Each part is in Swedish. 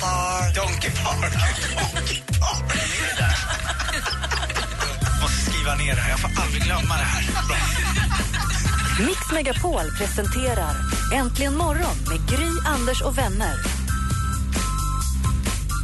Park. Donkey Park. Donkey Park. Måste skriva ner det här. Jag får aldrig glömma det här. Mix Megapol presenterar Äntligen morgon med Gry, Anders och vänner.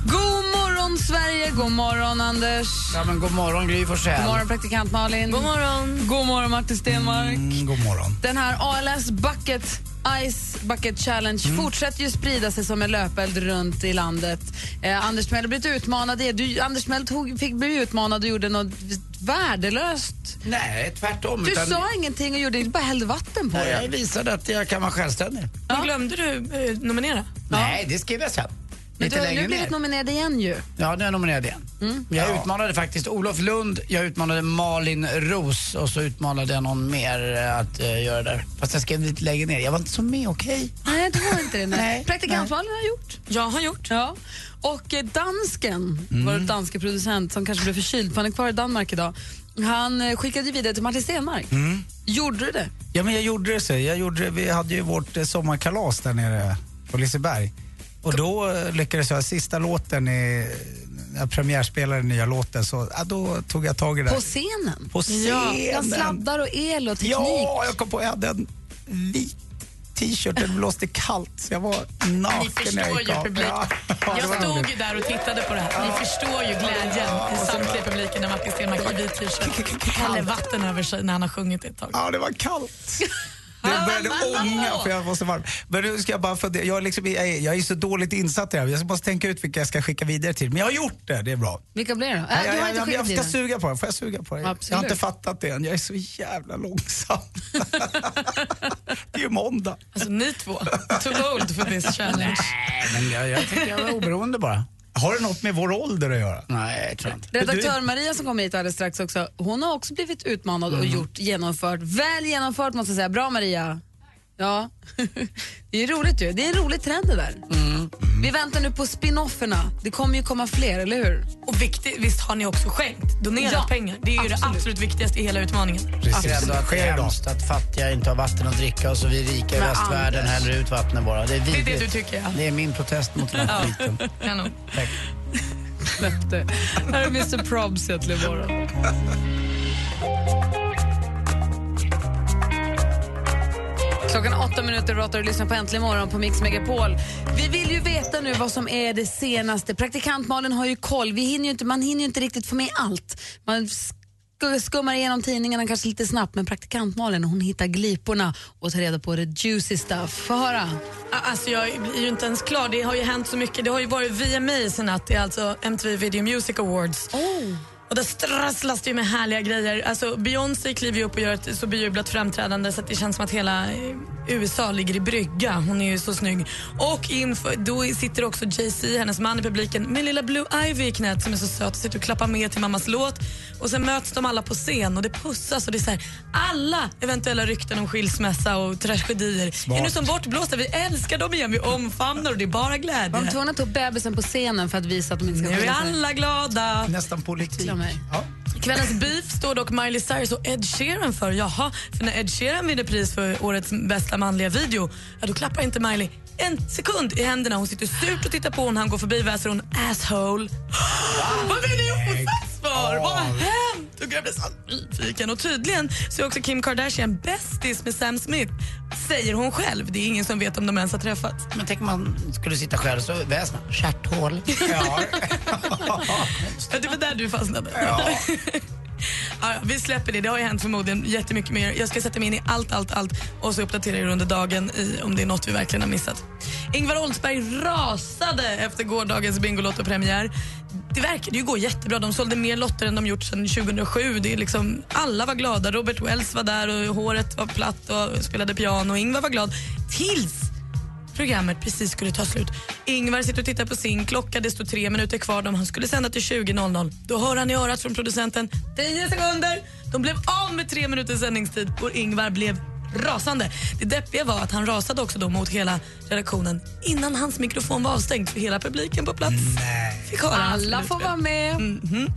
God morgon, Sverige! God morgon, Anders! Ja, men god morgon, Gry Forssell. God morgon, praktikant Malin. God morgon, God morgon Martin Stenmark. Mm, god morgon. Den här ALS Bucket Ice Bucket Challenge Mm. fortsätter ju sprida sig som en löpeld runt i landet. Eh, Anders har blivit utmanad. Du, Anders Timell tog, fick bli utmanad och gjorde något värdelöst. Nej, tvärtom. Du utan sa ingenting och gjorde inte bara hällde vatten på Nej, jag visade att jag kan vara självständig. Ja. Glömde du eh, nominera? Nej, det skrev jag sen. Men Lite du har ju nu blivit ner. nominerad igen ju. Ja, nu är jag nominerad igen. Mm. Jag utmanade faktiskt Olof Lund, jag utmanade Malin Ros och så utmanade jag någon mer eh, att eh, göra det där. Fast jag skrev lite längre ner. Jag var inte så med, okej? Nej, det var inte det. Nej. Nej, Praktikant Malin har gjort. Jag har gjort. Ja. Och eh, dansken, Mm. vår danske producent som kanske blev förkyld, för han är kvar i Danmark idag. Han eh, skickade vidare till Martin Stenmark. Mm. Gjorde du det? Ja, men jag gjorde det så. Jag gjorde vi hade ju vårt eh, sommarkalas där nere på Liseberg. Och då eh, lyckades jag, sista låten, i, när jag premiärspelade den nya låten, så ja, då tog jag tag i det. På scenen? På scenen. Ja, sladdar och el och teknik. Ja, jag kom på, jag hade en vit t-shirt, det blåste kallt så jag var naken Ni förstår jag gick ju av. publik. Ja, Jag stod ju där och tittade på det här. Ni förstår ju glädjen i samtliga publiken när Martin Stenmarck i vit t-shirt häller vatten över sig när han har sjungit ett tag. Ja, det var kallt. Det började ånga för jag var så varm. Men nu ska jag bara fundera, jag är, liksom, jag är, jag är så dåligt insatt i det här. Jag måste tänka ut vilka jag ska skicka vidare till. Men jag har gjort det, det är bra. Vilka blir det då? Äh, jag, jag, jag, jag ska suga på det, får jag suga på det? Jag har Absolut. inte fattat det än, jag är så jävla långsam. det är ju måndag. Alltså ni två, too old for this challenge. Nej, men jag, jag tycker jag var oberoende bara. Har det något med vår ålder att göra? Nej, jag tror inte. Redaktör Maria som kommer hit alldeles strax också, hon har också blivit utmanad och gjort, genomfört. Väl genomfört måste jag säga. Bra Maria. Ja, det är roligt ju. Det är en rolig trend det där. Vi väntar nu på spinofferna. Det kommer ju komma fler, eller hur? Och viktigt, visst har ni också skänkt, donerat Ja, pengar. Det är ju det absolut. absolut viktigaste i hela utmaningen. Ändå att det är hemskt att fattiga inte har vatten att dricka och så vi rika i Men västvärlden Anders. häller ut vattnet bara. Det är, Det är det du tycker ja. Det är min protest mot den här skiten. Kanon. Tack. Här är Mr Probs egentligen imorgon. Klockan åtta minuter och lyssnar på Äntligen morgon på Mix Megapol. Vi vill ju veta nu vad som är det senaste. Praktikant Malin har ju koll. Vi hinner inte, man hinner ju inte riktigt få med allt. Man sk- skummar igenom tidningarna kanske lite snabbt men praktikant Malin hon hittar gliporna och tar reda på det juicy stuff. Få höra. Alltså jag är ju inte ens klar. Det har ju hänt så mycket. Det har ju varit VMAs i natt. Det är alltså MTV Video Music Awards. Och det strasslas det ju med härliga grejer. Alltså Beyoncé kliver ju upp och gör ett så bejublat framträdande så att det känns som att hela eh, USA ligger i brygga. Hon är ju så snygg. Och inför, då sitter också Jay-Z, hennes man i publiken, med lilla Blue Ivy i knät som är så söt och sitter och klappar med till mammas låt. Och sen möts de alla på scen och det pussas och det är så här, alla eventuella rykten om skilsmässa och tragedier är nu som bortblåsta. Vi älskar dem igen, vi omfamnar och det är bara Var de glädje. tvungna att ta upp bebisen på scenen för att visa att de inte ska Nu är alla glada. Nästan politik. Mig. Ja. Kvällens beef står dock Miley Cyrus och Ed Sheeran för. Jaha, för när Ed Sheeran vinner pris för årets bästa manliga video, ja, då klappar inte Miley en sekund i händerna. Hon sitter surt och tittar på när han går förbi väser hon asshole. Vad vill ni osas för? Vad har hänt? Och jag blir så nyfiken. Och tydligen så är också Kim Kardashian bästis med Sam Smith. Säger hon själv. Det är ingen som vet om de ens har träffats. Men tänk om man skulle sitta själv så väsna. Stjärthål. Ja. Ja, det var där du fastnade. Ja, ja, vi släpper det. Det har ju hänt förmodligen jättemycket mer. Jag ska sätta mig in i allt, allt, allt och så uppdaterar jag er under dagen i, om det är något vi verkligen har missat. Ingvar Oldsberg rasade efter gårdagens Bingolotto-premiär. Det verkade ju gå jättebra. De sålde mer lotter än de gjort sedan 2007. Det är liksom, alla var glada. Robert Wells var där och håret var platt och spelade piano. Ingvar var glad. Tills programmet precis skulle ta slut. Ingvar sitter och tittar på sin klocka, det står tre minuter kvar. De han skulle sända till 20.00. Då hör han i örat från producenten 10 sekunder. De blev av med tre minuters sändningstid och Ingvar blev rasande. Det deppiga var att han rasade också då mot hela redaktionen innan hans mikrofon var avstängd för hela publiken på plats. Fick höra Alla får vara med. Mhm.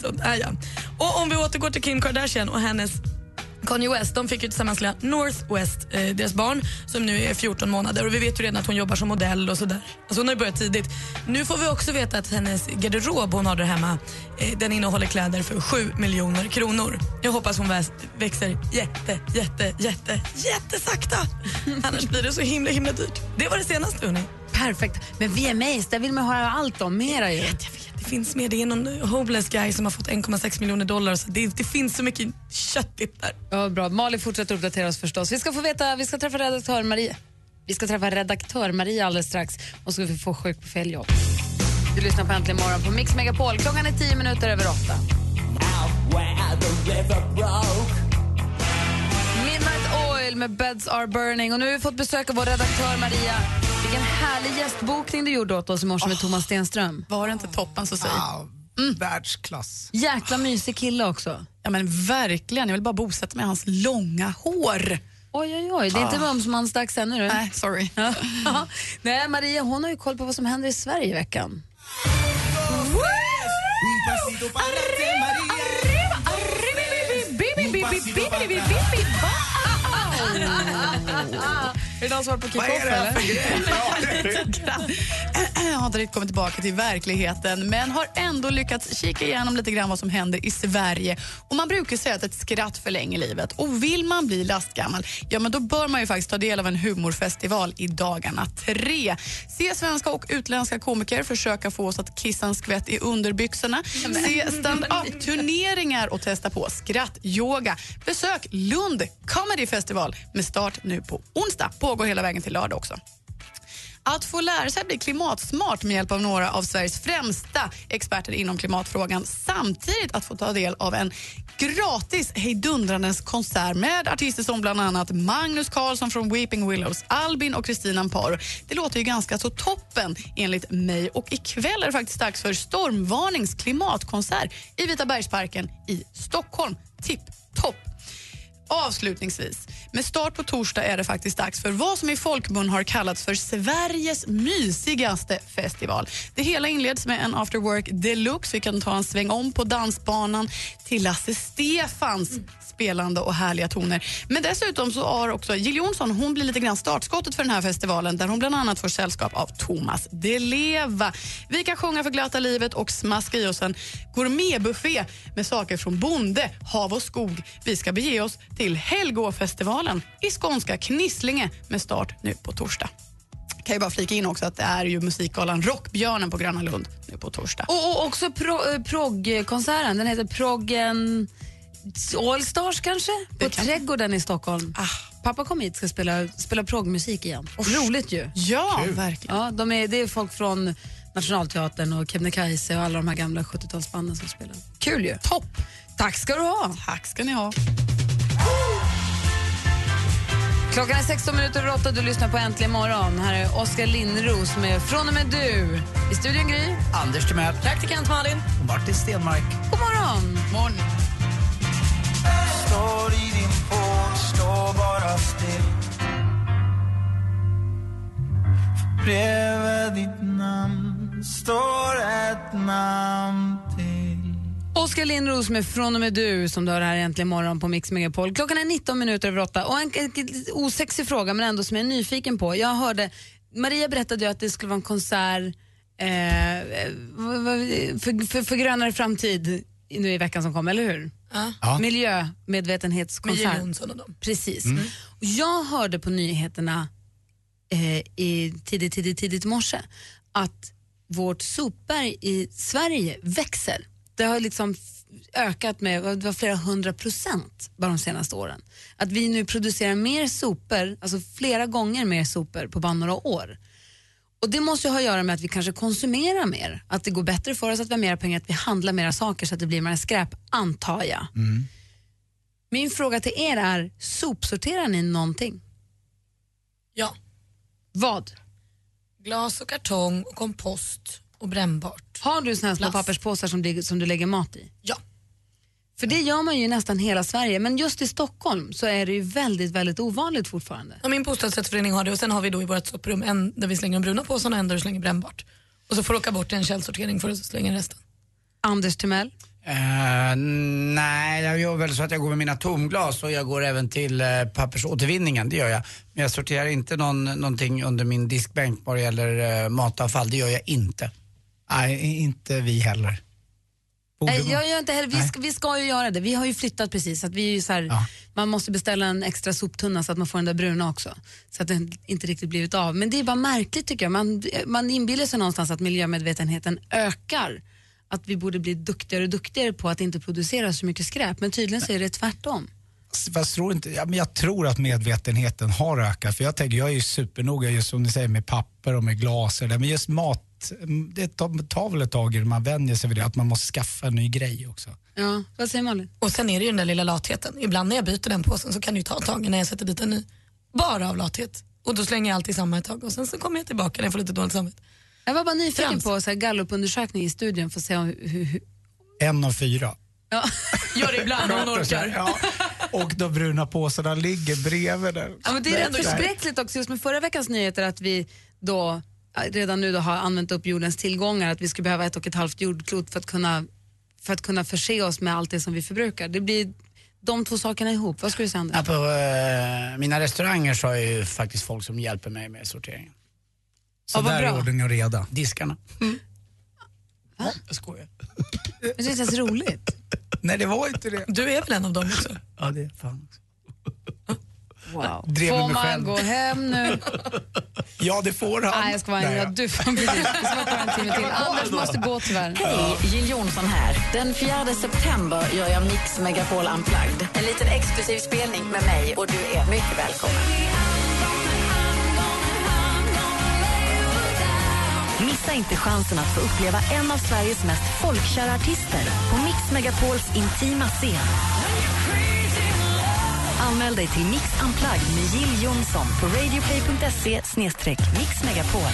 Så där ja. Och om vi återgår till Kim Kardashian och hennes Kanye West, de fick ju tillsammans lilla Northwest, eh, deras barn, som nu är 14 månader. Och Vi vet ju redan att hon jobbar som modell och sådär. Alltså hon har ju börjat tidigt. Nu får vi också veta att hennes garderob hon har där hemma, eh, den innehåller kläder för 7 miljoner kronor. Jag hoppas hon växer jätte, jätte, jätte, jättesakta. Annars blir det så himla, himla dyrt. Det var det senaste hörni. Perfekt. Men VMAs, där vill man höra allt om. Mera ju. Jag vet, det finns mer. Det är någon homeless guy som har fått 1,6 miljoner dollar. Så det, det finns så mycket köttigt där. Ja, bra. Malin fortsätter uppdatera oss förstås. Vi ska få veta, vi ska träffa redaktör Maria. Vi ska träffa redaktör Maria alldeles strax och så ska vi få sjuk på fel jobb. Du lyssnar på Äntligen morgon på Mix Megapol. Klockan är tio minuter över åtta. Midnight Oil med Beds Are Burning. Och nu har vi fått besök av vår redaktör Maria. Vilken härlig gästbokning du gjorde åt oss i morse med Thomas Stenström. Var det inte toppen så säg. Wow. Världsklass. Jäkla mysig kille också. Ja men verkligen, jag vill bara bosätta mig i hans långa hår. Oj, oj, oj. Det är inte mumsmansdags ännu. du. Nej, sorry. Nej, Maria hon har ju koll på vad som händer i Sverige i veckan. Är det någon som har på Vad är det här för grej? Jag har inte riktigt kommit tillbaka till verkligheten men har ändå lyckats kika igenom lite grann vad som händer i Sverige. Och Man brukar säga att ett skratt förlänger livet. Och Vill man bli lastgammal, ja men då bör man ju faktiskt ta del av en humorfestival i dagarna tre. Se svenska och utländska komiker försöka få oss att kissa en skvätt i underbyxorna. Se stand-up-turneringar och testa på skrattyoga. Besök Lund Comedy Festival med start nu på onsdag. Pågår hela vägen till lördag också. Att få lära sig att bli klimatsmart med hjälp av några av Sveriges främsta experter inom klimatfrågan samtidigt att få ta del av en gratis hejdundrandes konsert med artister som bland annat Magnus Carlsson från Weeping Willows, Albin och Kristina Amparo. Det låter ju ganska så toppen enligt mig och ikväll är det faktiskt dags för Stormvarnings klimatkonsert i Vita bergsparken i Stockholm. Tipp topp! Avslutningsvis, med start på torsdag är det faktiskt dags för vad som i folkmun har kallats för Sveriges mysigaste festival. Det hela inleds med en after work deluxe. Vi kan ta en sväng om på dansbanan till Lasse Stefans spelande och härliga toner. Men dessutom så har också Jill Johnson, hon blir lite grann startskottet för den här festivalen där hon bland annat får sällskap av Thomas Di Leva. Vi kan sjunga för glatta livet och smaska i oss en gourmetbuffé med saker från bonde, hav och skog. Vi ska bege oss till Helgåfestivalen i skånska Knislinge med start nu på torsdag. Kan ju bara flika in också att det är ju musikgalan Rockbjörnen på Gröna Lund nu på torsdag. Och, och också pro, eh, proggkonserten, den heter Proggen Allstars kanske? På Trädgården i Stockholm. Ah. Pappa kom hit och ska spela, spela proggmusik igen. Roligt ju. Ja, verkligen. Ja, de är, det är folk från Nationalteatern och Kebnekaise och alla de här gamla 70-talsbanden som spelar. Kul ju. Topp! Tack ska du ha. Tack ska ni ha. Klockan är 16 minuter över 8 du lyssnar på Äntligen morgon. Här är Oskar Lindros med Från och med du. I studion Gry. Anders Timell. Praktikant Malin. Och Martin Stenmark. God morgon. Morgon. Står i din port, står bara still Bredvid ditt namn står ett namn Oskar Lindros med Från och med du som du hör här äntligen morgon på Mix Megapol. Klockan är 19 minuter över 8 och en, en, en osexig fråga men ändå som jag är nyfiken på. Jag hörde, Maria berättade ju att det skulle vara en konsert eh, för, för, för grönare framtid nu i veckan som kom, eller hur? Ja. Ja. Med Miljömedvetenhetskonsert. Jill Johnson och dem. Precis. Och jag hörde på nyheterna eh, i tidigt, tidigt, tidigt morse att vårt sopberg i Sverige växer. Det har liksom ökat med det var flera hundra procent bara de senaste åren. Att vi nu producerar mer sopor, alltså flera gånger mer sopor på bara några år. Och Det måste ju ha att göra med att vi kanske konsumerar mer, att det går bättre för oss, att vi har mer pengar, att vi handlar mera saker så att det blir mer skräp, antar jag. Min fråga till er är, sopsorterar ni någonting? Ja. Vad? Glas och kartong och kompost och brännbart. Har du såna här små Plast. papperspåsar som, du- som du lägger mat i? Ja. För det gör man ju i nästan hela Sverige, men just i Stockholm så är det ju väldigt, väldigt ovanligt fortfarande. Ja, min bostadsrättsförening har det och sen har vi då i vårt soprum en där vi slänger de bruna påsarna och en där vi slänger brännbart. Och så får du åka bort till en källsortering för att slänga resten. Anders Timell? Eh, nej, jag gör väl så att jag går med mina tomglas och jag går även till eh, pappersåtervinningen, det gör jag. Men jag sorterar inte någon, någonting under min diskbänk vad det gäller eh, matavfall, det gör jag inte. Nej, inte vi heller. Borde Nej, man? jag gör inte heller. Vi ska, vi ska ju göra det. Vi har ju flyttat precis. Så att vi är så här, Ja. Man måste beställa en extra soptunna så att man får den där bruna också. Så att den inte riktigt blivit av. Men det är bara märkligt tycker jag. Man, man inbillar sig någonstans att miljömedvetenheten ökar. Att vi borde bli duktigare och duktigare på att inte producera så mycket skräp. Men tydligen så är det tvärtom. Fast tror inte, ja, men jag tror att medvetenheten har ökat. För jag tänker, jag är ju supernoga just som ni säger med papper och med glas. och det, Men just mat, mm, det tar, väl ett tag innan man vänjer sig vid det. Att man måste skaffa en ny grej också. Ja, vad säger Malin? Och sen är det ju den där lilla latheten. Ibland när jag byter den påsen så kan det ju ta ett tag när jag sätter dit en ny. Bara av lathet. Och då slänger jag alltid samma ett tag och sen så kommer jag tillbaka när jag får lite dåligt samvete. Jag var bara nyfiken Frans. på så här gallupundersökning i studion för att se om, hur, hur, En av fyra. ja. Gör det ibland om man orkar. Ja. Och de bruna påsarna ligger bredvid den. Ja, men det är rätt förskräckligt också just med förra veckans nyheter att vi då redan nu då har använt upp jordens tillgångar, att vi skulle behöva ett och ett halvt jordklot för att kunna, för att kunna förse oss med allt det som vi förbrukar. Det blir de två sakerna ihop. Vad skulle du säga Anders? Ja, på eh, mina restauranger så har jag ju faktiskt folk som hjälper mig med sorteringen. Så Ja, där är ordning och reda. Diskarna. Ja, jag skojar. Det är inte ens roligt. Nej, det var inte det. Du är väl en av dem också? Ja, det är fan. Wow. Drev Får mig man själv. gå hem nu? Ja, det får han. Nej, jag ska vara Nej, ja, du får kvar en timme till. Anders måste gå tyvärr. Hej, Jill Johnson här. Den 4 september gör jag Mix Megapol Unplugged. En liten exklusiv spelning med mig och du är mycket välkommen. Missa inte chansen att få uppleva en av Sveriges mest folkkära artister på Mix Megapols intima scen. Anmäl dig till Mix Unplugged med Jill Johnson på radioplay.se mixmegapol.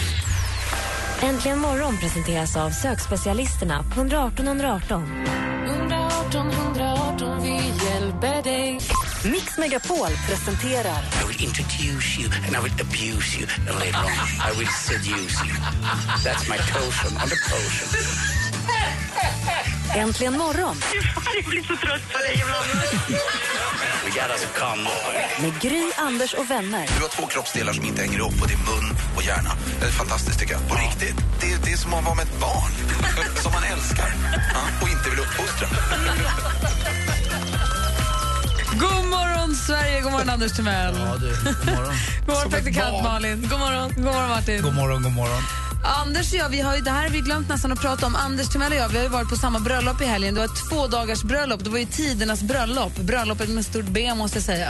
Äntligen morgon presenteras av sökspecialisterna på 118 118. 118 118, vi hjälper dig. Mix Megapol presenterar I will introduce you and I will abuse you and later on I will seduce you. That's my potion on the potion. Äntligen morgon We got us a convoy. med Gry, Anders och vänner. Du har två kroppsdelar som inte hänger ihop och det är mun och hjärna. Det är fantastiskt tycker jag. På riktigt. Det är, det är som att vara med ett barn. som man älskar. Ja, och inte vill uppfostra. God morgon Sverige, god morgon Anders Timell. Ja du, god morgon. God morgon praktikant Malin. God morgon. God morgon Martin. God morgon, god morgon. Anders och jag, vi har ju, det här har vi glömt nästan att prata om. Anders Timell och jag, vi har ju varit på samma bröllop i helgen. Det var ett två dagars bröllop. Det var ju tidernas bröllop. Bröllopet med stort B måste jag säga.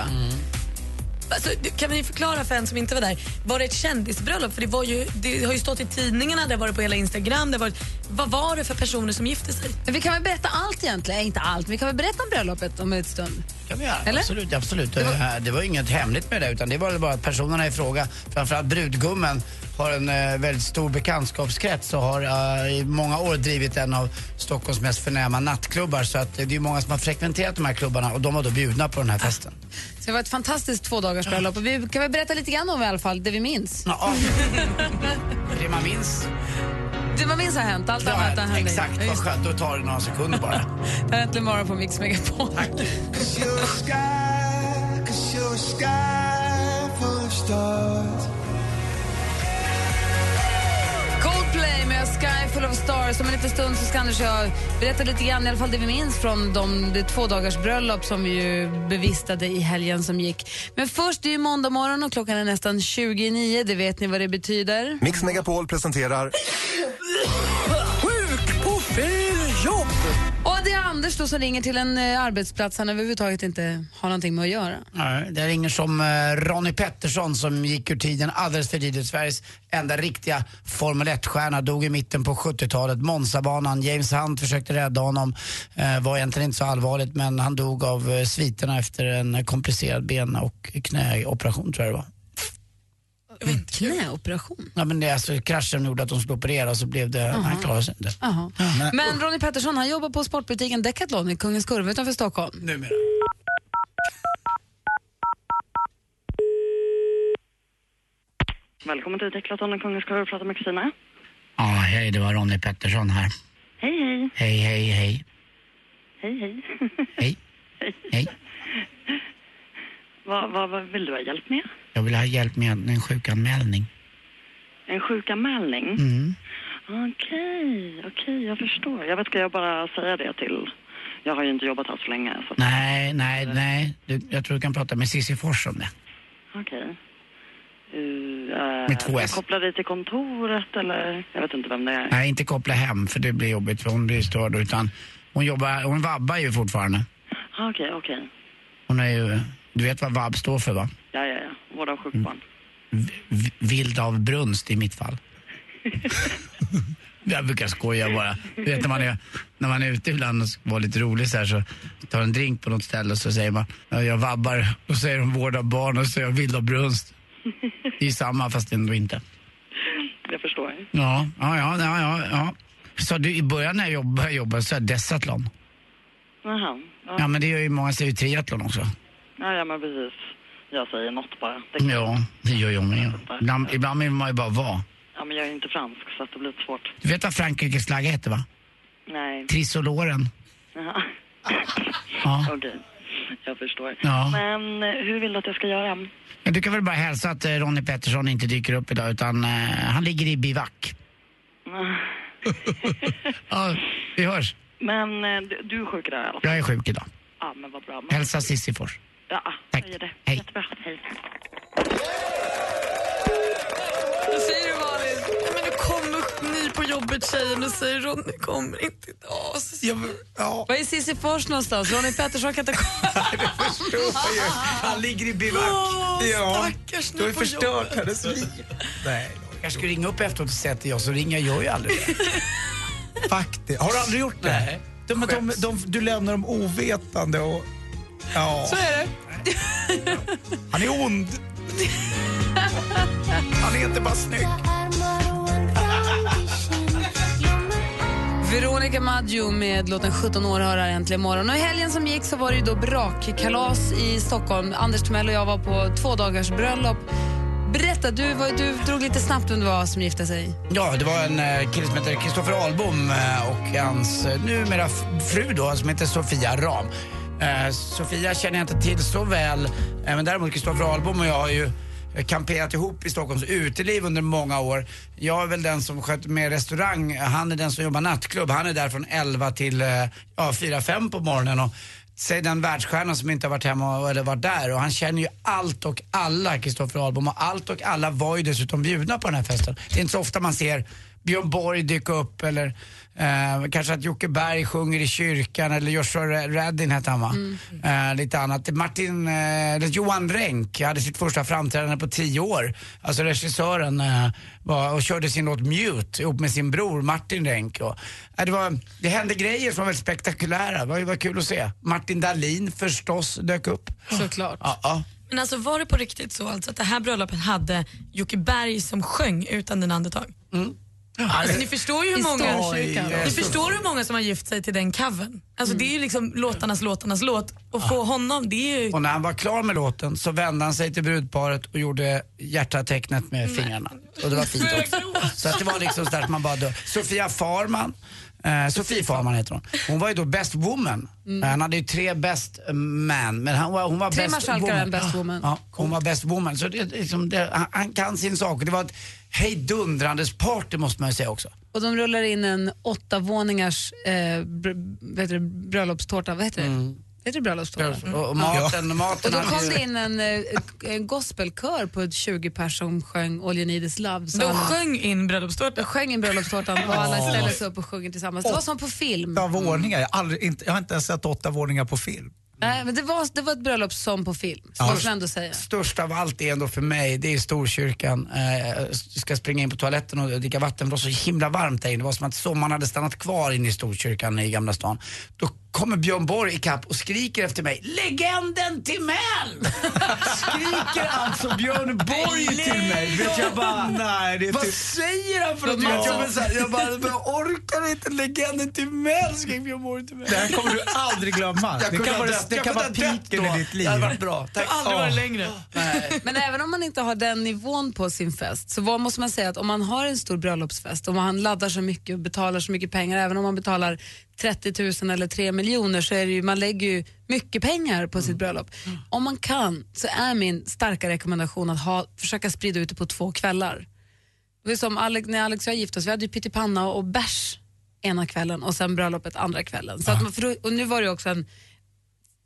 Alltså, du- kan vi förklara för en som inte var där, var det ett kändisbröllop? För det, var ju, det har ju stått i tidningarna, det har varit på hela Instagram. Det varit, vad var det för personer som gifte sig? Men vi kan väl berätta allt egentligen? Inte allt, men vi kan väl berätta om bröllopet om en stund. kan vi göra. Eller? Absolut, absolut. Det var, det var inget hemligt med det utan det var bara att personerna i fråga, framförallt brudgummen, har en eh, väldigt stor bekantskapskrets och har eh, i många år drivit en av Stockholms mest förnäma nattklubbar. Så att, eh, det är många som har frekventerat de här klubbarna och de var då bjudna på den här festen. Så det var ett fantastiskt två dagars bröllop. Och vi kan väl berätta lite grann om i alla fall det vi minns. Ja, det man minns. Det man minns har hänt, allt annat har hänt. Exakt, vad skönt. Då tar det några sekunder bara. Det här är Äntligen morgon på Mix Megapol. Cause you're a sky, cause you're a sky full of stars. Sky full of stars. Om en liten stund så ska Anders och jag berätta lite grann, i alla fall det vi minns från de, det två dagars bröllop som vi ju bevistade i helgen som gick. Men först, det är ju måndag morgon och klockan är nästan 29. Det vet ni vad det betyder. Mix Megapol presenterar Anders då som ringer till en eh, arbetsplats han överhuvudtaget inte har någonting med att göra. Nej, det ringer som eh, Ronnie Pettersson som gick ur tiden alldeles för tidigt. Sveriges enda riktiga Formel 1-stjärna dog i mitten på 70-talet. Monzabanan, James Hunt försökte rädda honom. Eh, var egentligen inte så allvarligt men han dog av eh, sviterna efter en komplicerad ben och knäoperation tror jag det var. Knäoperation? Ja, men det är alltså kraschen gjorde att de skulle operera och så blev det, Aha. han klarade sig inte. Jaha. Men Ronny Pettersson han jobbar på sportbutiken Decathlon i Kungens Kurva utanför Stockholm. Numera. Välkommen till Decathlon Kungens Kurva, prata med Kristina. Ja, hej, det var Ronny Pettersson här. Hej, hej. Hej, hej, hej. Hej, hej. Hej. Hej. vad, vad, vad vill du ha hjälp med? Jag vill ha hjälp med en sjukanmälning. En sjukanmälning? Mm. Okej, okej, jag förstår. Jag vet, ska jag bara säga det till... Jag har ju inte jobbat här så länge, så... Nej, nej, nej. Du, jag tror du kan prata med Cissi Fors om det. Okej. Uh, uh, Med två S. koppla dig till kontoret, eller? Jag vet inte vem det är. Nej, inte koppla hem för det blir jobbigt för hon blir störd utan hon jobbar, hon vabbar ju fortfarande. Okej, okej. Hon är ju, du vet vad vabb står för va? Ja, ja, ja. Vård av sjukt barn. V- vild av brunst i mitt fall. Jag brukar skoja bara. Du vet när man är, när man är ute ibland och vara lite rolig så här så tar en drink på något ställe och så säger man "Ja, jag vabbar och så säger de vård av barn och så säger jag vild av brunst. Det är samma fast ändå inte. Jag förstår. Ja, ja, ja, ja, ja. Så du, i början när jag jobbade, jobbade så är decathlon. Jaha. Ja. Ja, men det gör ju många säger ju triathlon också. Ja, ja, men precis. Jag säger något bara. Det Ja, det gör jag med. Ibland, ibland vill man ju bara vara. Ja, men jag är inte fransk, så att det blir lite svårt. Du vet vad Frankrikes flagga heter va? Nej. Trisoloren. Jaha. Ja. Okej, jag förstår. Ja. Men eh, hur vill du att jag ska göra? Ja, du kan väl bara hälsa att eh, Ronny Pettersson inte dyker upp idag utan eh, han ligger i bivack. Ja, vi hörs. Men du, är sjuk idag i alla fall? Jag är sjuk idag. Ja, men vad bra. Hälsa Cissi Fors. Ja, Tack. jag gör det. Hej. Jättebra. Hej. Vad säger du Malin? Ja, Men nu kommer ny på jobbet tjejen och säger Ronny kommer inte idag. Så... Var är Cissi Fors någonstans? Ronny Pettersson kan inte komma. Han ligger i bivack. Ja. stackars Du har ju förstört hennes liv. Nej. Jag ska ringa upp efteråt och säga att det jag, så ringer jag ju aldrig det. Faktiskt. Har du aldrig gjort det? Nej. De, de, de, du lämnar dem ovetande och... Ja. Så är det. Han är ond. Han är inte bara snygg. Veronica Maggio med låten 17 år har här äntligen morgon. Och I helgen som gick så var det ju då brakkalas i Stockholm. Anders Timell och jag var på två dagars bröllop. Berätta, du, var, du drog lite snabbt vem det var som gifte sig. Ja, det var en eh, kille som heter Kristoffer Ahlbom eh, och hans eh, numera fru då, som heter Sofia Ram. Eh, Sofia känner jag inte till så väl, eh, men däremot Kristoffer Ahlbom och jag har ju kamperat ihop i Stockholms uteliv under många år. Jag är väl den som sköter med restaurang, han är den som jobbar nattklubb. Han är där från 11 till eh, ja, 4-5 på morgonen. Och, Säg den världsstjärnan som inte har varit hemma eller varit där och han känner ju allt och alla, Kristoffer Ahlbom. Och allt och alla var ju dessutom bjudna på den här festen. Det är inte så ofta man ser Björn Borg dyka upp eller eh, kanske att Jocke Berg sjunger i kyrkan eller Joshua Radin hette han va? Eh, lite annat. Martin, eh, eller Johan Renck hade sitt första framträdande på tio år. Alltså regissören eh, var, och körde sin låt Mute ihop med sin bror Martin Renck. Och, eh, det, var, det hände grejer som var väldigt spektakulära. Det var, det var kul att se. Martin Dahlin förstås dök upp. Såklart. Ja, ja. Men alltså var det på riktigt så alltså att det här bröllopet hade Jocke Berg som sjöng utan dina andetag? Alltså, ni förstår ju hur många, ni förstår hur många som har gift sig till den covern. Alltså det är ju liksom låtarnas låtarnas låt och få honom, det är ju... Och när han var klar med låten så vände han sig till brudparet och gjorde hjärtatecknet med fingrarna. Och det var fint också. Så att det var liksom sådär att man bara dö. Sofia Farman, eh, Sofie Farman heter hon. Hon var ju då best woman. Eh, Han hade ju tre best man, men han var, hon var Mm. Tre best woman. best woman. Ja, hon var best woman. Så det, liksom, det, han, han kan sin sak. Och Det var ett hejdundrandes party måste man ju säga också. Och de rullar in en åtta våningars eh, br- vad heter det, bröllopstårta. Vad heter det? Mm. Heter det bröllopstårta? Och, och maten, maten Och då kom det in en, eh, en gospelkör på 20 personer som sjöng All you need is love. Så De alla- sjöng in bröllopstårtan? De sjöng in bröllopstårtan och alla ställde sig upp och sjöng tillsammans. Det var som på film. Åtta våningar. Jag, har aldrig, inte, jag har inte ens sett åtta våningar på film. Nej, men det var, det var ett bröllop som på film, Ja. måste ändå säga. Störst av allt är ändå för mig, det är Storkyrkan. Eh, ska springa in på toaletten och dricka vatten, det var så himla varmt där inne. Det var som att sommaren hade stannat kvar inne i Storkyrkan i Gamla stan. Då kommer Björn Borg ikapp och skriker efter mig, legenden till Mell! skriker alltså Björn Borg till mig. Vet jag bara, Nej, det är vad typ- säger han för något? Jag, jag, bara så här, jag bara, jag orkar inte legenden till Mell, skrek Björn Borg till mig. Det här kommer du aldrig glömma. Jag Det kan vara, det kan vara piken i ditt liv. Det hade varit bra. Tack. Aldrig varit Ja. längre. Men även om man inte har den nivån på sin fest så vad måste man säga att om man har en stor bröllopsfest och man laddar så mycket och betalar så mycket pengar, även om man betalar 30 000 eller 3 miljoner så är det ju, man lägger ju mycket pengar på sitt bröllop. Om man kan så är min starka rekommendation att ha, försöka sprida ut det på två kvällar. Det var som Alex, när Alex och jag gifte oss, vi hade ju pyttipanna och bärs ena kvällen och sen bröllopet andra kvällen. Så att man, för då, och nu var det också en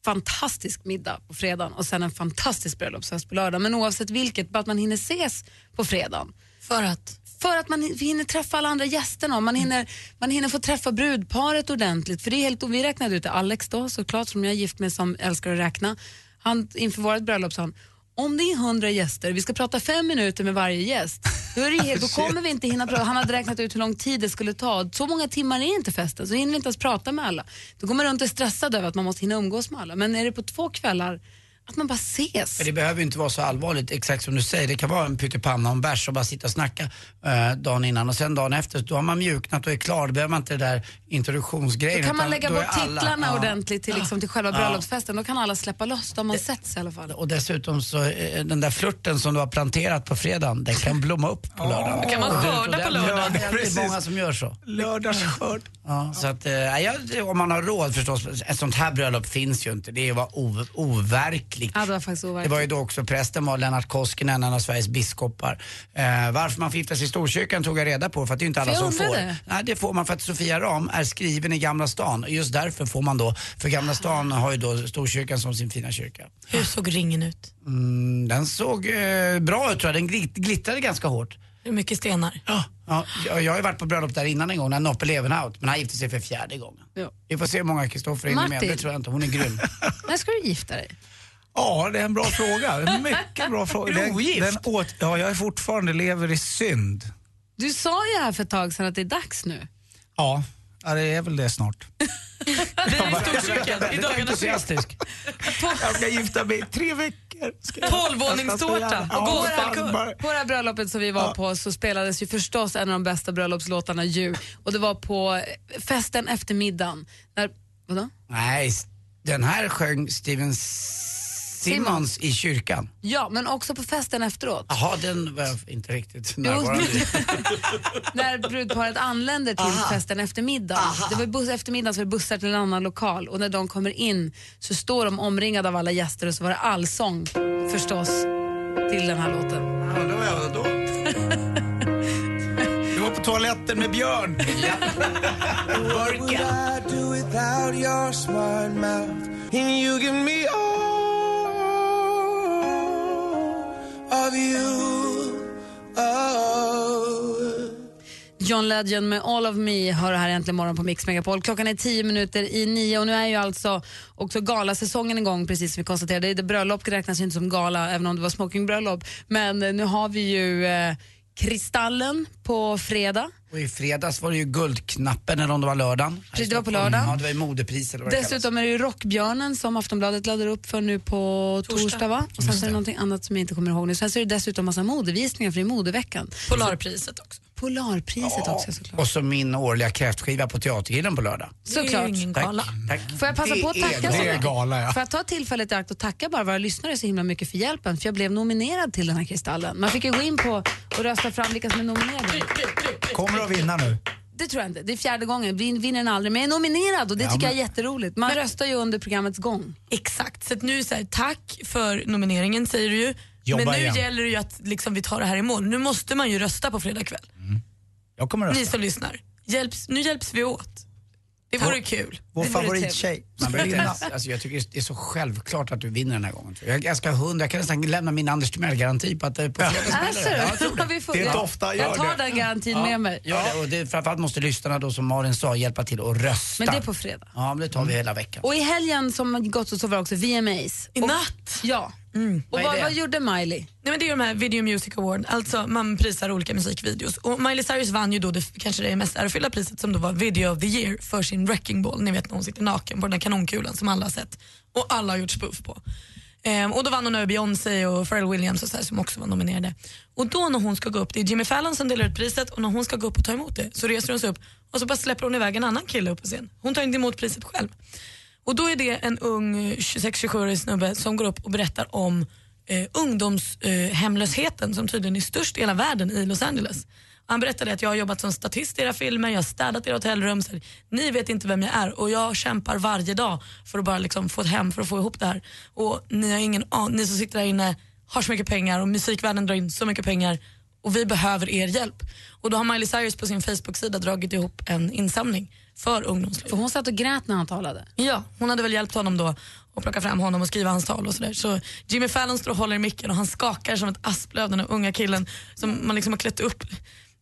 fantastisk middag på fredagen och sen en fantastisk bröllopsfest på lördag. Men oavsett vilket, bara att man hinner ses på fredagen. För att? För att man hinner träffa alla andra gästerna man hinner, man hinner få träffa brudparet ordentligt. För det är helt, vi räknade ut det, Alex då såklart som jag är gift med som älskar att räkna. Han, inför vårt bröllop sa han, om det är hundra gäster, vi ska prata fem minuter med varje gäst, då, är det helt, då kommer vi inte hinna prata. Han hade räknat ut hur lång tid det skulle ta. Så många timmar är inte festen, så hinner vi inte ens prata med alla. Då går man runt och är stressad över att man måste hinna umgås med alla. Men är det på två kvällar, att man bara ses. Men det behöver ju inte vara så allvarligt, exakt som du säger. Det kan vara en pyttipanna och en bärs och bara sitta och snacka eh, dagen innan och sen dagen efter, då har man mjuknat och är klar. Då behöver man inte det där introduktionsgrejen. Då kan man lägga då bort är alla- titlarna ja. ordentligt till, liksom, till själva Ja. bröllopsfesten. Då kan alla släppa loss. Då har man setts i alla fall. Och dessutom så, eh, den där flörten som du har planterat på fredagen, den kan blomma upp på lördagen. Det kan man det- skörda på lördagen. Ja, det är Precis. många som gör så. Lördagsskörd. Ja, så att, eh, ja, om man har råd förstås. Ett sånt här bröllop finns ju inte. Det var o- overkligt. Ja, det var faktiskt Det var ju då också prästen var Lennart Koskinen, en av Sveriges biskopar. Eh, varför man får gifta sig i Storkyrkan tog jag reda på för att det är inte alla som får. undrade. Nej, det får man för att Sofia Ram är skriven i Gamla stan. Just därför får man då, för Gamla stan har ju då Storkyrkan som sin fina kyrka. Hur såg ringen ut? Mm, den såg eh, bra ut tror jag, den glit- glittrade ganska hårt. Hur mycket stenar? Ja, ja, jag, har ju varit på bröllop där innan en gång när Noppe Levenhaut, men han gifte sig för fjärde gången. Ja. Vi får se hur många Kristoffer hinner med, det tror jag inte. Hon är grym. När ska du gifta dig? Ja, det är en bra fråga. Mycket bra fråga. Ogift? Den åt, ja, jag är fortfarande lever i synd. Du sa ju här för ett tag sedan att det är dags nu. Ja, ja det är väl det snart. Vi är i. Entusiastisk. Jag ska gifta mig i tre veckor. Tolvvåningstårta och. Ja, bara- På det här bröllopet som vi var på så spelades ju förstås en av de bästa bröllopslåtarna ju. Och det var på festen efter middagen. När, vadå? Nej, den här sjöng Steven Simmons i kyrkan. Ja, men också på festen efteråt. Jaha, den var jag inte riktigt närvarande när brudparet anländer till festen efter middagen. Det var buss, efter middagen så var det bussar till en annan lokal och när de kommer in så står de omringade av alla gäster och så var det allsång förstås till den här låten. Ja, då var jag då. Du var på toaletten med Björn. What John Legend med All of Me hör här äntligen morgon på Mix Megapol. Klockan är tio minuter i nio och nu är ju alltså också galasäsongen igång precis som vi konstaterade. Det bröllop räknas ju inte som gala även om det var smokingbröllop. Men eh, nu har vi ju eh, Kristallen på fredag. Och i fredags var det ju Guldknappen eller om det var lördagen. Precis, det var på lördagen. Ja, det var ju modepris eller vad det Dessutom är det ju Rockbjörnen som Aftonbladet laddar upp för nu på torsdag, va? Och sen så är det någonting annat som jag inte kommer ihåg nu. Sen så är det dessutom massa modevisningar för det är modeveckan. Polarpriset också. Polarpriset också kallas. såklart. Och så min årliga kräftskiva på Teatergillen på lördag. Såklart. Tack. Tack. Får jag passa på att är tacka så Det är mycket? gala, ja. Får jag ta tillfället i akt och tacka bara våra lyssnare så himla mycket för hjälpen för jag blev nominerad till den här kristallen. Man fick ju gå in på och rösta fram vilka som är nominerade. Kommer du att vinna nu? Det tror jag inte. Det är fjärde gången. Vin, vinner den aldrig. Men jag är nominerad och det Ja, tycker jag men- är jätteroligt. Man röstar ju under programmets gång. Exakt, så att nu så här, tack för nomineringen säger du ju. Jobba Men nu igen. gäller det ju att liksom, vi tar det här i mål. Nu måste man ju rösta på fredag kväll. Jag kommer att Ni rösta. som lyssnar, hjälps, nu hjälps vi åt. Det vore kul. Vår Det favorittjej. Inte, alltså jag tycker det är så självklart att du vinner den här gången. Jag, jag ska ha hundra, jag kan nästan lämna min Anders Timell-garanti på att det är på fredag Alltså, det. Ja, jag tror det. vi får, jag, jag tar den garantin med mig. Ja, det, och det, framförallt måste lyssnarna då som Malin sa hjälpa till att rösta. Men det är på fredag. Ja, men det tar vi hela veckan. Och i helgen som gått så var det också VMAs. I natt? Ja. Mm. Och vad, vad gjorde Miley? Nej, men det är de här Video Music Award, alltså man prisar olika musikvideos. Och Miley Cyrus vann ju då det, kanske det mest ärofyllda priset som då var Video of the Year för sin Wrecking Ball. Ni vet när hon sitter naken på den där kanonkulan som alla har sett och alla har gjort spoof på. Ehm, och då vann hon över Beyoncé och Pharrell Williams och så här, som också var nominerade. Och då när hon ska gå upp, det är Jimmy Fallon som delar ut priset och när hon ska gå upp och ta emot det så reser hon sig upp och så bara släpper hon iväg en annan kille upp på scen. Hon tar inte emot priset själv. Och då är det en ung eh, 26-27-årig snubbe som går upp och berättar om eh, ungdomshemlösheten eh, som tydligen är störst i hela världen i Los Angeles. Han berättade att jag har jobbat som statist i era filmer, jag har städat era hotellrum. Så här, ni vet inte vem jag är och jag kämpar varje dag för att bara liksom få ett hem, för att få ihop det här. Och ni har ingen ah, ni som sitter där inne har så mycket pengar och musikvärlden drar in så mycket pengar och vi behöver er hjälp. Och då har Miley Cyrus på sin Facebook-sida dragit ihop en insamling för ungdomsliv. För hon satt och grät när han talade. Ja, hon hade väl hjälpt honom då att plocka fram honom och skriva hans tal och sådär. Så Jimmy Fallon står och håller i micken och han skakar som ett asplöv, den unga killen som man liksom har klätt upp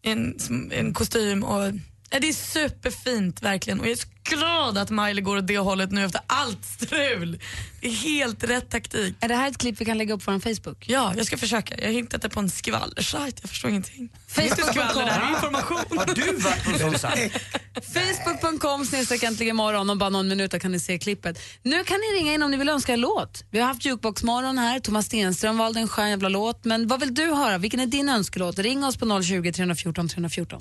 i en, en kostym. Och, det är superfint verkligen och jag är så glad att Miley går åt det hållet nu efter allt strul. Det är helt rätt taktik. Är det här ett klipp vi kan lägga upp på vår Facebook? Ja, jag ska försöka. Jag har hittat det på en skvallersajt, jag förstår ingenting. Facebook.com. skvaller, det här är information. Har du varit på en? Facebook.com snedstreck äntligen imorgon. Om bara någon minut kan ni se klippet. Nu kan ni ringa in om ni vill önska en låt. Vi har haft Jukebox-morgon här. Thomas Stenström valde en skön jävla låt. Men vad vill du höra? Vilken är din önskelåt? Ring oss på 020 314 314.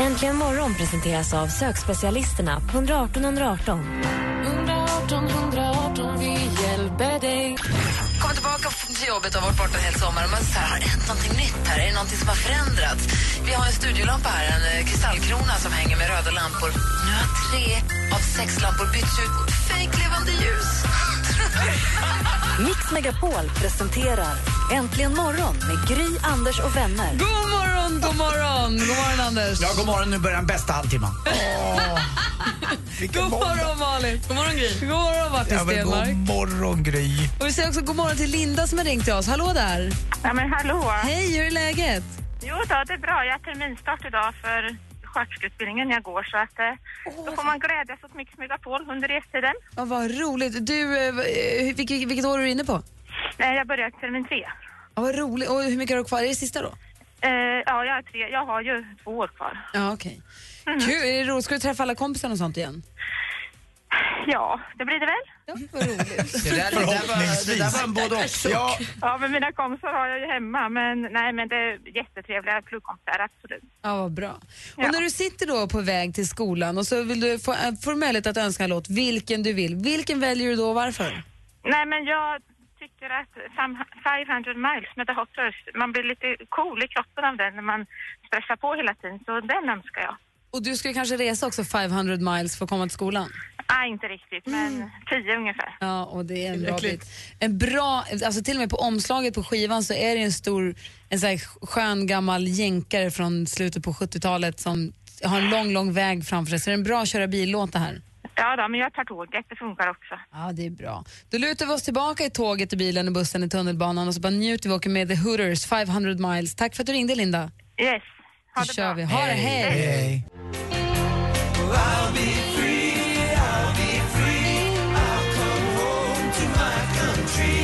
Äntligen morgon presenteras av sökspecialisterna på 118 118. 118 118, vi hjälper dig. Kommer tillbaka till jobbet och har varit borta en hel sommar och man säger, har det hänt någonting nytt här? Är det någonting som har förändrats? Vi har en studiolampa här, en eh, kristallkrona som hänger med röda lampor. Nu har tre av sex lampor bytts ut mot fejklevande ljus. Mix Megapol presenterar Äntligen morgon med Gry, Anders och vänner. God morgon, god morgon! God morgon, Anders. Ja, god morgon. Nu börjar den bästa halvtimman. God morgon, Malin. God morgon, Gry. God morgon, Martin Ja, Stenmark. god morgon, Gry. Och vi säger också god morgon till Linda som har ringt till oss. Hallå där! Ja, men hallå. Hej, hur är läget? Jo då, det är bra. Jag har terminstart idag för sköterskeutbildningen jag går så att eh, då får man glädjas åt Mix Megapol under restiden. Ja, vad roligt. Du, eh, v- vilket, vilket år är du inne på? Nej, jag börjar termin tre. Ja, vad roligt. Och hur mycket har du kvar? Är det sista då? Eh, ja, jag är tre. Jag har ju två år kvar. Ja, okej. Kul. Är det roligt? Ska du träffa alla kompisar och sånt igen? Ja, det blir det väl. Ja, vad roligt. Det där, det där, var, det där var en både också. Ja, Ja, men mina kompisar har jag ju hemma. Men nej, men det är jättetrevliga pluggkompisar, absolut. Ja, vad bra. Ja. Och när du sitter då på väg till skolan och så vill du få, äh, får du möjlighet att önska en låt, vilken du vill. Vilken väljer du då och varför? Nej, men jag tycker att fem- 500 miles med The Hot man blir lite cool i kroppen av den när man stressar på hela tiden. Så den önskar jag. Och du ska kanske resa också 500 miles för att komma till skolan? Nej, inte riktigt, men 10 ungefär. Ja, och det är en bra bit. En bra, alltså till och med på omslaget på skivan så är det en stor, en sån här skön gammal jänkare från slutet på 70-talet som har en lång, lång väg framför sig. Så det är en bra köra bil-låt det här. Ja, då, men jag tar tåget, det funkar också. Ja, det är bra. Då lutar vi oss tillbaka i tåget, i bilen, i bussen, i tunnelbanan och så bara njuter vi och åker med The Hooters 500 miles. Tack för att du ringde Linda. Yes, ha det kör bra. vi. Ha det, hej! hej. I'll be free, I'll be free. I'll come home to my country.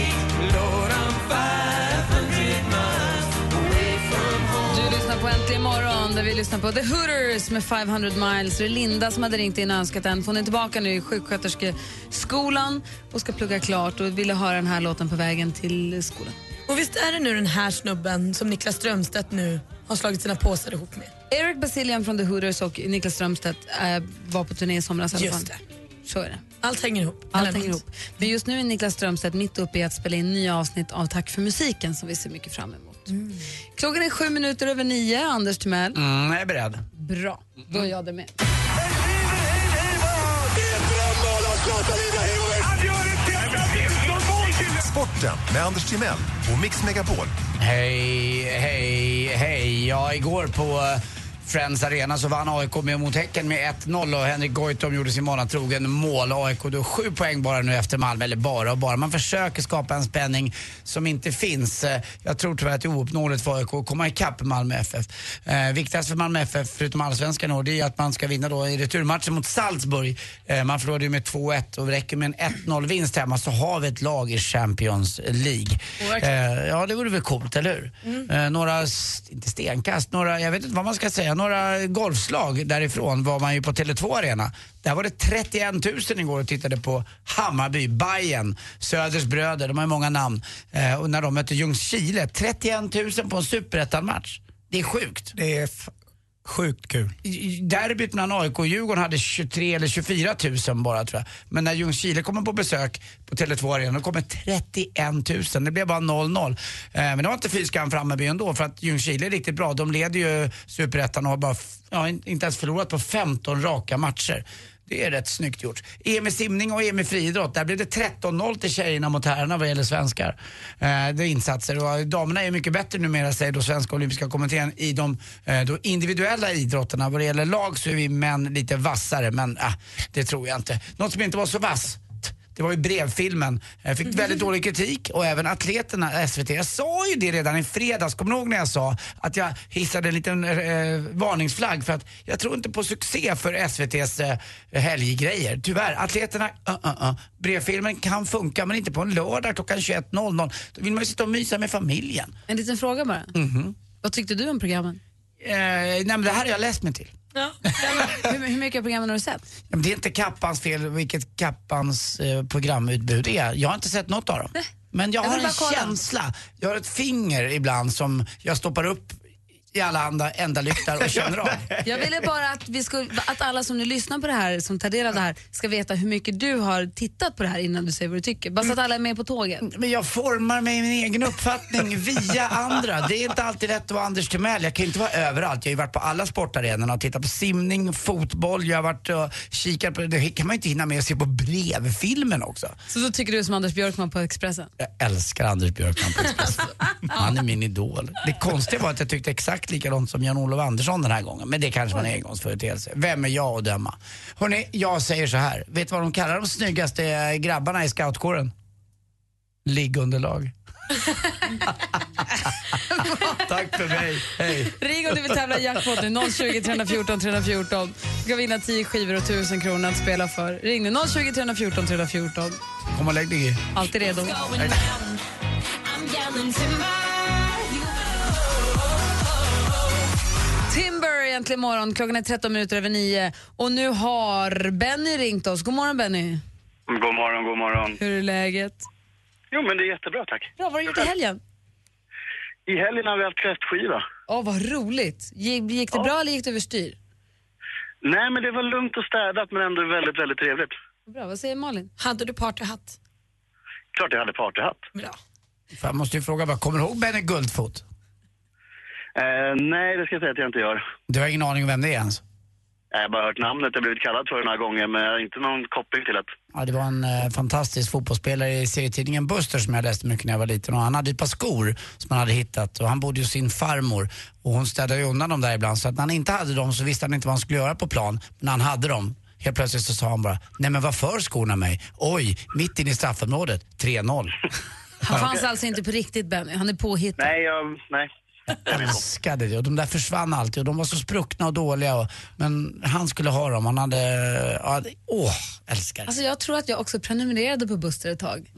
Lord, I'm 500 miles away from home. Du lyssnar på Äntligen morgon där vi lyssnar på The Hooters med 500 miles. Det är Linda som hade ringt in och önskat den. Hon är tillbaka nu i sjuksköterskeskolan och ska plugga klart och ville höra den här låten på vägen till skolan. Och visst är det nu den här snubben som Niklas Strömstedt nu har slagit sina påsar ihop med? Eric Basilian från The Hooters och Niklas Strömstedt äh, var på turné i somras i alla fall. Så är det. Allt hänger ihop. Allt hänger ihop. Men just nu är Niklas Strömstedt mitt uppe i att spela in nya avsnitt av Tack för musiken som vi ser mycket fram emot. Klockan är sju minuter över nio. Anders Timell. Mm, jag är beredd. Bra, då är jag det med. Sporten med Anders Timell och Mix Megapol. Hej, hej, hej. Ja, igår på eh, Friends Arena så vann AIK med mot Häcken med 1-0 och Henrik Goitom gjorde sin vana trogen mål. AIK då sju poäng bara nu efter Malmö, eller bara och bara. Man försöker skapa en spänning som inte finns. Eh, Jag tror tyvärr att det är ouppnåeligt för AIK att komma ikapp Malmö FF. Eh, viktigast för Malmö FF, förutom allsvenskan då, det är att man ska vinna då i returmatchen mot Salzburg. Eh, man förlorade ju med 2-1 och räcker med en 1-0 vinst hemma så har vi ett lag i Champions League. Eh, ja, det vore väl coolt, eller hur? Mm. Eh, några, inte stenkast, några, jag vet inte vad man ska säga, några golfslag därifrån var man ju på Tele2 Arena. Där var det 31 000 igår och tittade på Hammarby, Bayern, Söders bröder, de har ju många namn. Eh, och när de mötte Ljungskile, 31 000 på en superettan-match. Det är sjukt. Det är sjukt kul. Derbyt mellan AIK och Djurgården hade 23 eller 24 000 bara tror jag. Men när Ljungskile kommer på besök på Tele2 Arena, då kommer 31 000. Det blev bara 0-0. Eh, men det var inte fy skam för Hammarby ändå för att Ljungskile är riktigt bra. De leder ju superettan och har bara, ja, inte ens förlorat på 15 raka matcher. Det är rätt snyggt gjort. EM i simning och EM i friidrott, där blev det 13-0 till tjejerna mot herrarna vad gäller svenskar. Eh, det är insatser och eh, damerna är mycket bättre numera säger då Svenska Olympiska Kommittén i de eh, då individuella idrotterna. Vad det gäller lag så är vi män lite vassare men eh, det tror jag inte. Något som inte var så vass det var ju brevfilmen. Jag fick väldigt dålig kritik och även atleterna, SVT. Jag sa ju det redan i fredags. Kommer du ihåg när jag sa att jag hissade en liten eh, varningsflagg för att jag tror inte på succé för SVTs eh, helggrejer. Tyvärr, atleterna, uh, uh, uh. brevfilmen kan funka men inte på en lördag klockan 21.00. Då vill man ju sitta och mysa med familjen. En liten fråga bara. Mhm. Vad tyckte du om programmen? Eh, nej men det här har jag läst mig till. Hur, hur mycket av programmen har du sett? Ja, men det är inte Kappans fel vilket Kappans eh, programutbud är. Jag har inte sett något av dem. Men jag Jag har en känsla, jag har ett finger ibland som jag stoppar upp i alla andra ändalyktar och känner av. Jag ville bara att, vi skulle, att alla som nu lyssnar på det här, som tar del av det här, ska veta hur mycket du har tittat på det här innan du säger vad du tycker. Bara så att alla är med på tåget. Men jag formar mig min egen uppfattning via andra. Det är inte alltid lätt att vara Anders Timell. Jag kan inte vara överallt. Jag har ju varit på alla sportarenorna och tittat på simning, fotboll. Jag har varit och kikat på, det kan man ju inte hinna med att se på brevfilmen också. Så då tycker du som Anders Björkman på Expressen? Jag älskar Anders Björkman på Expressen. Han är min idol. Det konstiga var att jag tyckte exakt likadant som Jan-Olof Andersson den här gången. Men det kanske var en engångsföreteelse. Vem är jag att döma? Hörrni, jag säger så här. Vet du vad de kallar de snyggaste grabbarna i scoutkåren? Liggunderlag. Tack för mig. Hej. Ring om du vill tävla i jackpot nu. 020 314 314. Du ska vinna 10 skivor och 1000 kronor att spela för. Ring nu. 020 314 314. Kom och lägg dig i. Alltid redo. Timber egentligen morgon. Klockan är 13 minuter över 9. Och nu har Benny ringt oss. God morgon Benny. God morgon, god morgon. Hur är läget? Jo, men det är jättebra, tack. Bra, vad har du gjort i helgen? I helgen har vi haft kräftskiva. Åh, vad roligt. Gick, gick det bra eller gick det överstyr? Nej, men det var lugnt och städat, men ändå väldigt, väldigt trevligt. Bra, vad säger Malin? Hade du partyhatt? Klart jag hade partyhatt. Bra. För jag måste ju fråga bara, kommer du ihåg Benny Guldfot? Eh, nej, det ska jag säga att jag inte gör. Du har ingen aning om vem det är ens? Jag har bara hört namnet, jag har blivit kallad för det några gånger, men jag har inte någon koppling till det. Ja, det var en eh, fantastisk fotbollsspelare i serietidningen Buster som jag läste mycket när jag var liten. Och han hade ett par skor som han hade hittat och han bodde hos sin farmor. Och hon städade ju undan dem där ibland så att när han inte hade dem så visste han inte vad han skulle göra på plan. Men när han hade dem, helt plötsligt så sa han bara, nej men vad för skorna mig? Oj, mitt inne i straffområdet, 3-0. Han fanns alltså inte på riktigt Benny, han är påhittad. Nej, jag, nej. Jag älskade det och de där försvann alltid och de var så spruckna och dåliga. Och, men han skulle ha dem, han hade, ja, åh, älskar det. Alltså jag tror att jag också prenumererade på Buster ett tag.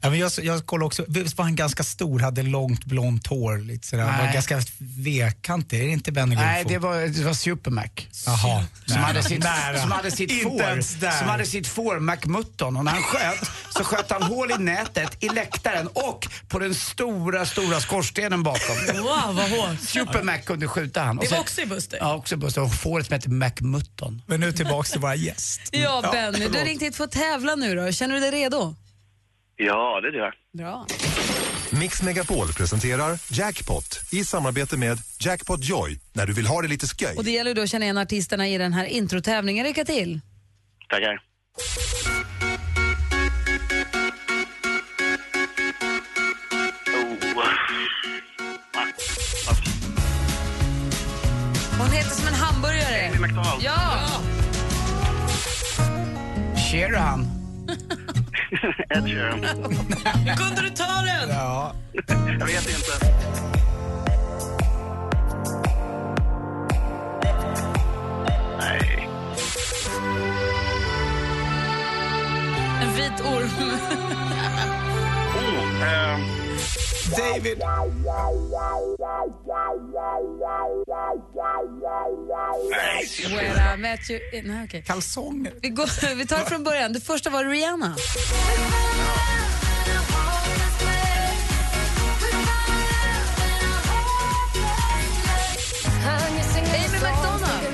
Ja, men jag, jag kollade också, visst var han ganska stor, hade långt blont hår, lite sådär. Han var Nej. ganska vekantig, är det inte Benny Nej, det var, det var Supermac. Jaha, Som hade, sitt, som hade sitt får, som hade sitt får McMutton och när han sköt så sköt han hål i nätet, i läktaren och på den stora, stora skorstenen bakom. Wow, vad hårt. Supermac kunde skjuta han. Det Och var sen- också i Buster. Ja, också Buster. Och fåret som heter McMutton. Men nu tillbaks till våra gäst. Ja, Benny, du har ringt hit för att tävla nu då. Känner du dig redo? Ja, det gör jag. Bra. Mix Megapol presenterar Jackpot i samarbete med Jackpot Joy när du vill ha det lite sköj. Och det gäller då att känna igen artisterna i den här introtävlingen. Lycka till! Tackar. Hon heter som en gammalt. Ja! Sheeran. Ed Sheeran. Hur kunde du ta den? Ja. Jag vet inte. Nej. En vit orm. Oh, ehm, David. Where I met you... Nej, okej. Kalsonger. Vi, går, vi tar från början. Det första var Rihanna. Amy McDonald.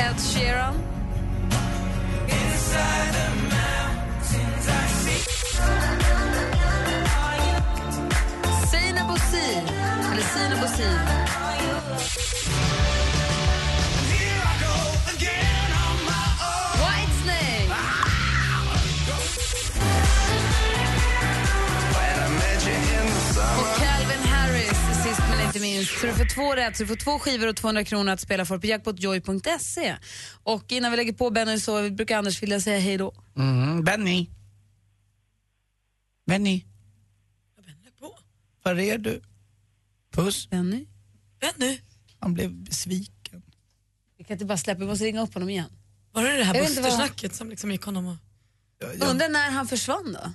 Ed Sheeran. Sina Bosi. Eller Sina Bosi. Whitesnake. Och Calvin Harris sist men inte minst. Så du får två rätt, så du får två skivor och 200 kronor att spela för på jackpotjoy.se. Och innan vi lägger på Benny så brukar Anders vilja säga hej då. Mm, Benny. Benny. Var är du? Puss. Benny? Benny? Han blev besviken. Vi kan inte bara släppa, vi måste ringa upp honom igen. Var det det här Jag inte vad- Buster-snacket som liksom gick honom och... Undrar när han försvann då?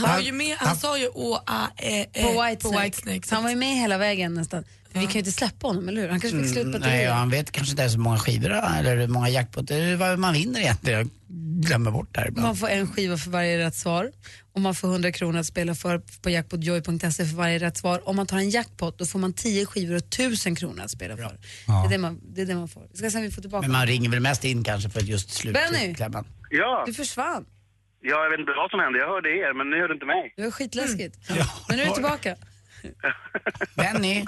Han, var ju med, han sa ju å, a, e, e, På Whitesnake. på Whitesnake. Så han var ju med hela vägen nästan. För Vi kan ju inte släppa honom, eller hur? Han kanske fick slut på Mm, nej, batteriet. han vet kanske inte ens hur många skivor eller hur många jackpot, det är vad man vinner egentligen. Jag glömmer bort det här ibland. Man får en skiva för varje rätt svar och man får 100 kronor att spela för på jackpotjoy.se för varje rätt svar. Om man tar en jackpot då får man 10 skivor och 1000 kronor att spela för. Det, är det, man, det är det man får. Vi ska se om vi får tillbaka Men man ringer väl mest in kanske för att just Benny! slutklämman. Ja. Du försvann. ja, jag vet inte vad som hände. Jag hörde er, men ni hörde inte mig. Det var skitläskigt. Mm. Men nu är du tillbaka. Benny.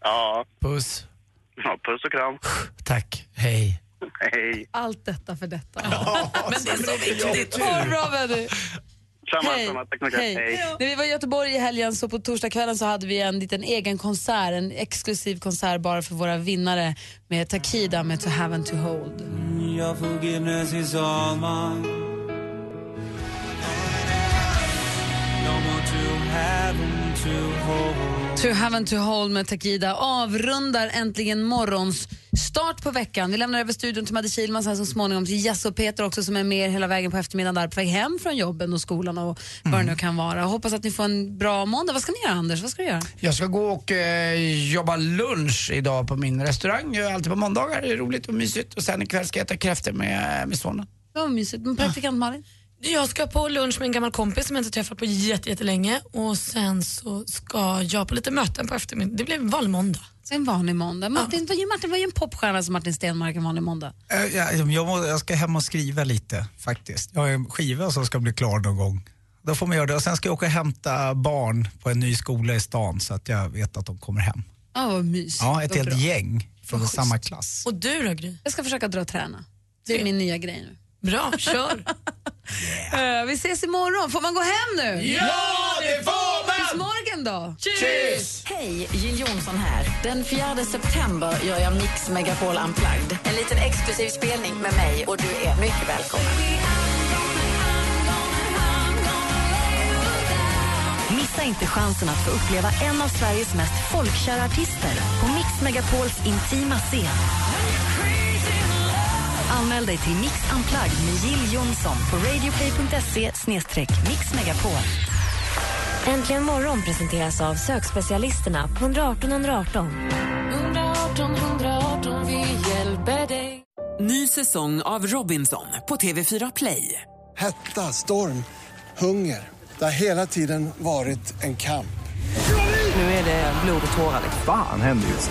Ja. Puss. ja, puss och kram. Tack. Hej. Hej. Allt detta för detta. Men det är så viktigt. Ha det bra Benny. Samma, Hej. samma. Tack så mycket. Hej. Hej. När vi var i Göteborg i helgen så på torsdagskvällen så hade vi en liten egen konsert, en exklusiv konsert bara för våra vinnare med Takida med To Have and To Hold. Your forgiveness is all mine. No more to have and to hold. To Have and To Hold med Takida avrundar äntligen morgons start på veckan. Vi lämnar över studion till Madde Kihlman sen så småningom till Jesse och Peter också som är med hela vägen på eftermiddagen där på väg hem från jobben och skolan och vad det nu kan vara. Hoppas att ni får en bra måndag. Vad ska ni göra Anders? Vad ska du göra? Jag ska gå och eh, jobba lunch idag på min restaurang. Jag gör alltid på måndagar, det är roligt och mysigt. Och sen ikväll ska jag äta kräftor med, med sonen. Var mysigt. Men praktikant Malin? Jag ska på lunch med en gammal kompis som jag inte träffat på jätte- jättelänge och sen så ska jag på lite möten på eftermiddagen. Det blir en vanlig måndag. En vanlig måndag. Martin, vad gör Martin var ju en popstjärna som Martin Stenmark en vanlig måndag. Ja, Jag, må, jag ska hem och skriva lite faktiskt. Jag har en skiva som ska bli klar någon gång. Då får man göra det. Och sen ska jag åka och hämta barn på en ny skola i stan så att jag vet att de kommer hem. Ja, vad mysigt. Ja, ett helt bra. gäng från samma klass. Och du då Gry? Jag ska försöka dra och träna. Det är min nya grej nu. Bra, kör. Eh, vi ses imorgon. Får man gå hem nu? Ja, det får man! Tills morgon då. Hej, Jill Johnson här. Den 4 september gör jag Mix Megapol Unplugged. En liten exklusiv spelning med mig och du är mycket välkommen. Missa inte chansen att få uppleva en av Sveriges mest folkkära artister på Mix Megapols intima scen. Anmäl dig till Mix Unplugged med Jill Johnson på radioplay.se mixmegapol. Äntligen morgon presenteras av sökspecialisterna på 118 118. 118 118, vi hjälper dig. Ny säsong av Robinson på TV4 Play. Hetta, storm, hunger. Det har hela tiden varit en kamp. Nu är det blod och tårar. Fan händer just